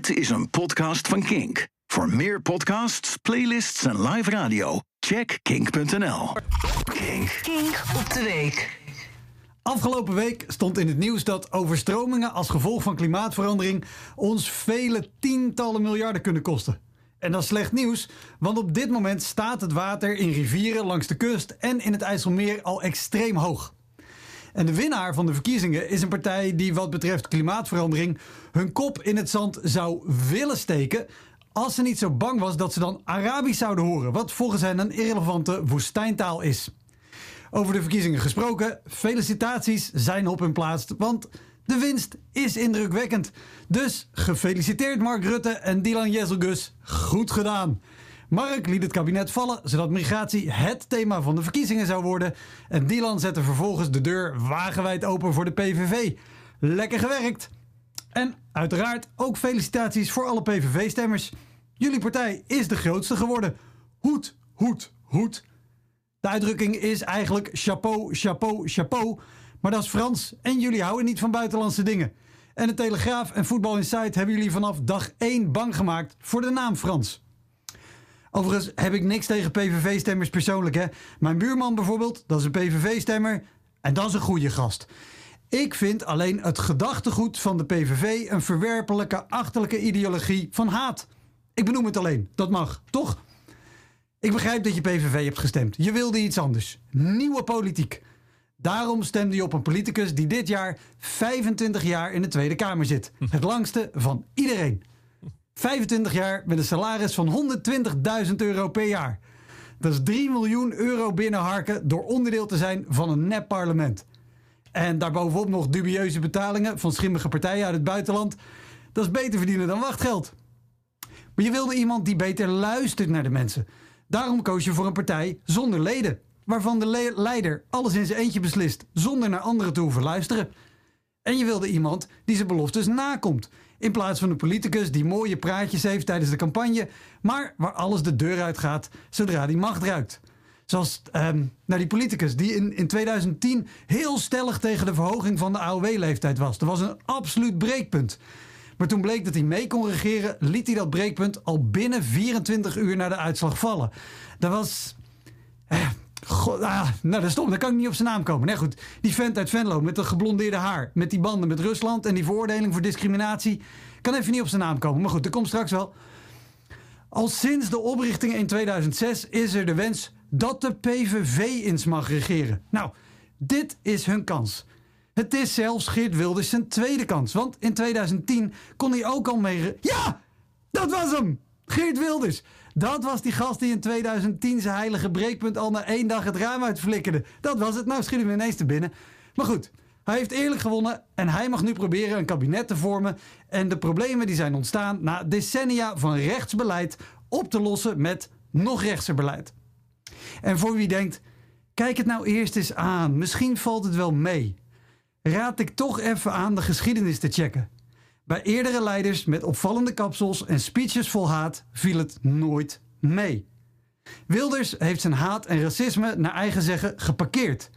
Dit is een podcast van Kink. Voor meer podcasts, playlists en live radio, check kink.nl. Kink. Kink op de week. Afgelopen week stond in het nieuws dat overstromingen als gevolg van klimaatverandering ons vele tientallen miljarden kunnen kosten. En dat is slecht nieuws, want op dit moment staat het water in rivieren langs de kust en in het IJsselmeer al extreem hoog. En de winnaar van de verkiezingen is een partij die wat betreft klimaatverandering hun kop in het zand zou willen steken. Als ze niet zo bang was dat ze dan Arabisch zouden horen, wat volgens hen een irrelevante woestijntaal is. Over de verkiezingen gesproken, felicitaties zijn op hun plaats, want de winst is indrukwekkend. Dus gefeliciteerd Mark Rutte en Dylan Jezelgus. Goed gedaan. Mark liet het kabinet vallen zodat migratie het thema van de verkiezingen zou worden. En Dylan zette vervolgens de deur wagenwijd open voor de PVV. Lekker gewerkt. En uiteraard ook felicitaties voor alle PVV-stemmers. Jullie partij is de grootste geworden. Hoed, hoed, hoed. De uitdrukking is eigenlijk chapeau, chapeau, chapeau. Maar dat is Frans en jullie houden niet van buitenlandse dingen. En de Telegraaf en Voetbal Insight hebben jullie vanaf dag 1 bang gemaakt voor de naam Frans. Overigens heb ik niks tegen PVV-stemmers persoonlijk. Hè. Mijn buurman bijvoorbeeld, dat is een PVV-stemmer. En dat is een goede gast. Ik vind alleen het gedachtegoed van de PVV een verwerpelijke, achterlijke ideologie van haat. Ik benoem het alleen, dat mag, toch? Ik begrijp dat je PVV hebt gestemd. Je wilde iets anders. Nieuwe politiek. Daarom stemde je op een politicus die dit jaar 25 jaar in de Tweede Kamer zit. Het langste van iedereen. 25 jaar met een salaris van 120.000 euro per jaar. Dat is 3 miljoen euro binnenharken door onderdeel te zijn van een nep parlement. En daarbovenop nog dubieuze betalingen van schimmige partijen uit het buitenland. Dat is beter verdienen dan wachtgeld. Maar je wilde iemand die beter luistert naar de mensen. Daarom koos je voor een partij zonder leden. Waarvan de leider alles in zijn eentje beslist, zonder naar anderen te hoeven luisteren. En je wilde iemand die zijn beloftes nakomt. In plaats van een politicus die mooie praatjes heeft tijdens de campagne, maar waar alles de deur uit gaat zodra die macht ruikt. Zoals nou die politicus die in, in 2010 heel stellig tegen de verhoging van de AOW-leeftijd was. Dat was een absoluut breekpunt. Maar toen bleek dat hij mee kon regeren, liet hij dat breekpunt al binnen 24 uur na de uitslag vallen. Dat was. God, ah, nou, dat is stom. Dan kan ik niet op zijn naam komen. Nee, goed. Die vent uit Venlo met dat geblondeerde haar. Met die banden met Rusland en die veroordeling voor discriminatie. Kan even niet op zijn naam komen. Maar goed, dat komt straks wel. Al sinds de oprichting in 2006 is er de wens dat de PVV eens mag regeren. Nou, dit is hun kans. Het is zelfs Geert Wilders zijn tweede kans. Want in 2010 kon hij ook al mee... Ja, dat was hem! Geert Wilders. Dat was die gast die in 2010 zijn heilige breekpunt al na één dag het raam uitflikkerde. Dat was het. Nou schiet hem ineens te binnen. Maar goed, hij heeft eerlijk gewonnen en hij mag nu proberen een kabinet te vormen en de problemen die zijn ontstaan na decennia van rechtsbeleid op te lossen met nog rechtser beleid. En voor wie denkt, kijk het nou eerst eens aan, misschien valt het wel mee. Raad ik toch even aan de geschiedenis te checken. Bij eerdere leiders met opvallende kapsels en speeches vol haat viel het nooit mee. Wilders heeft zijn haat en racisme naar eigen zeggen geparkeerd,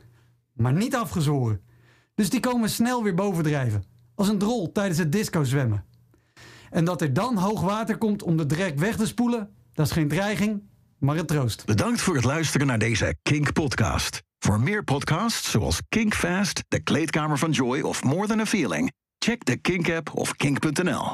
maar niet afgezworen. Dus die komen snel weer bovendrijven, als een drol tijdens het disco zwemmen. En dat er dan hoog water komt om de drek weg te spoelen, dat is geen dreiging, maar een troost. Bedankt voor het luisteren naar deze Kink-podcast. Voor meer podcasts zoals Kink Fast, De Kleedkamer van Joy of More Than a Feeling, check de Kink-app of kink.nl.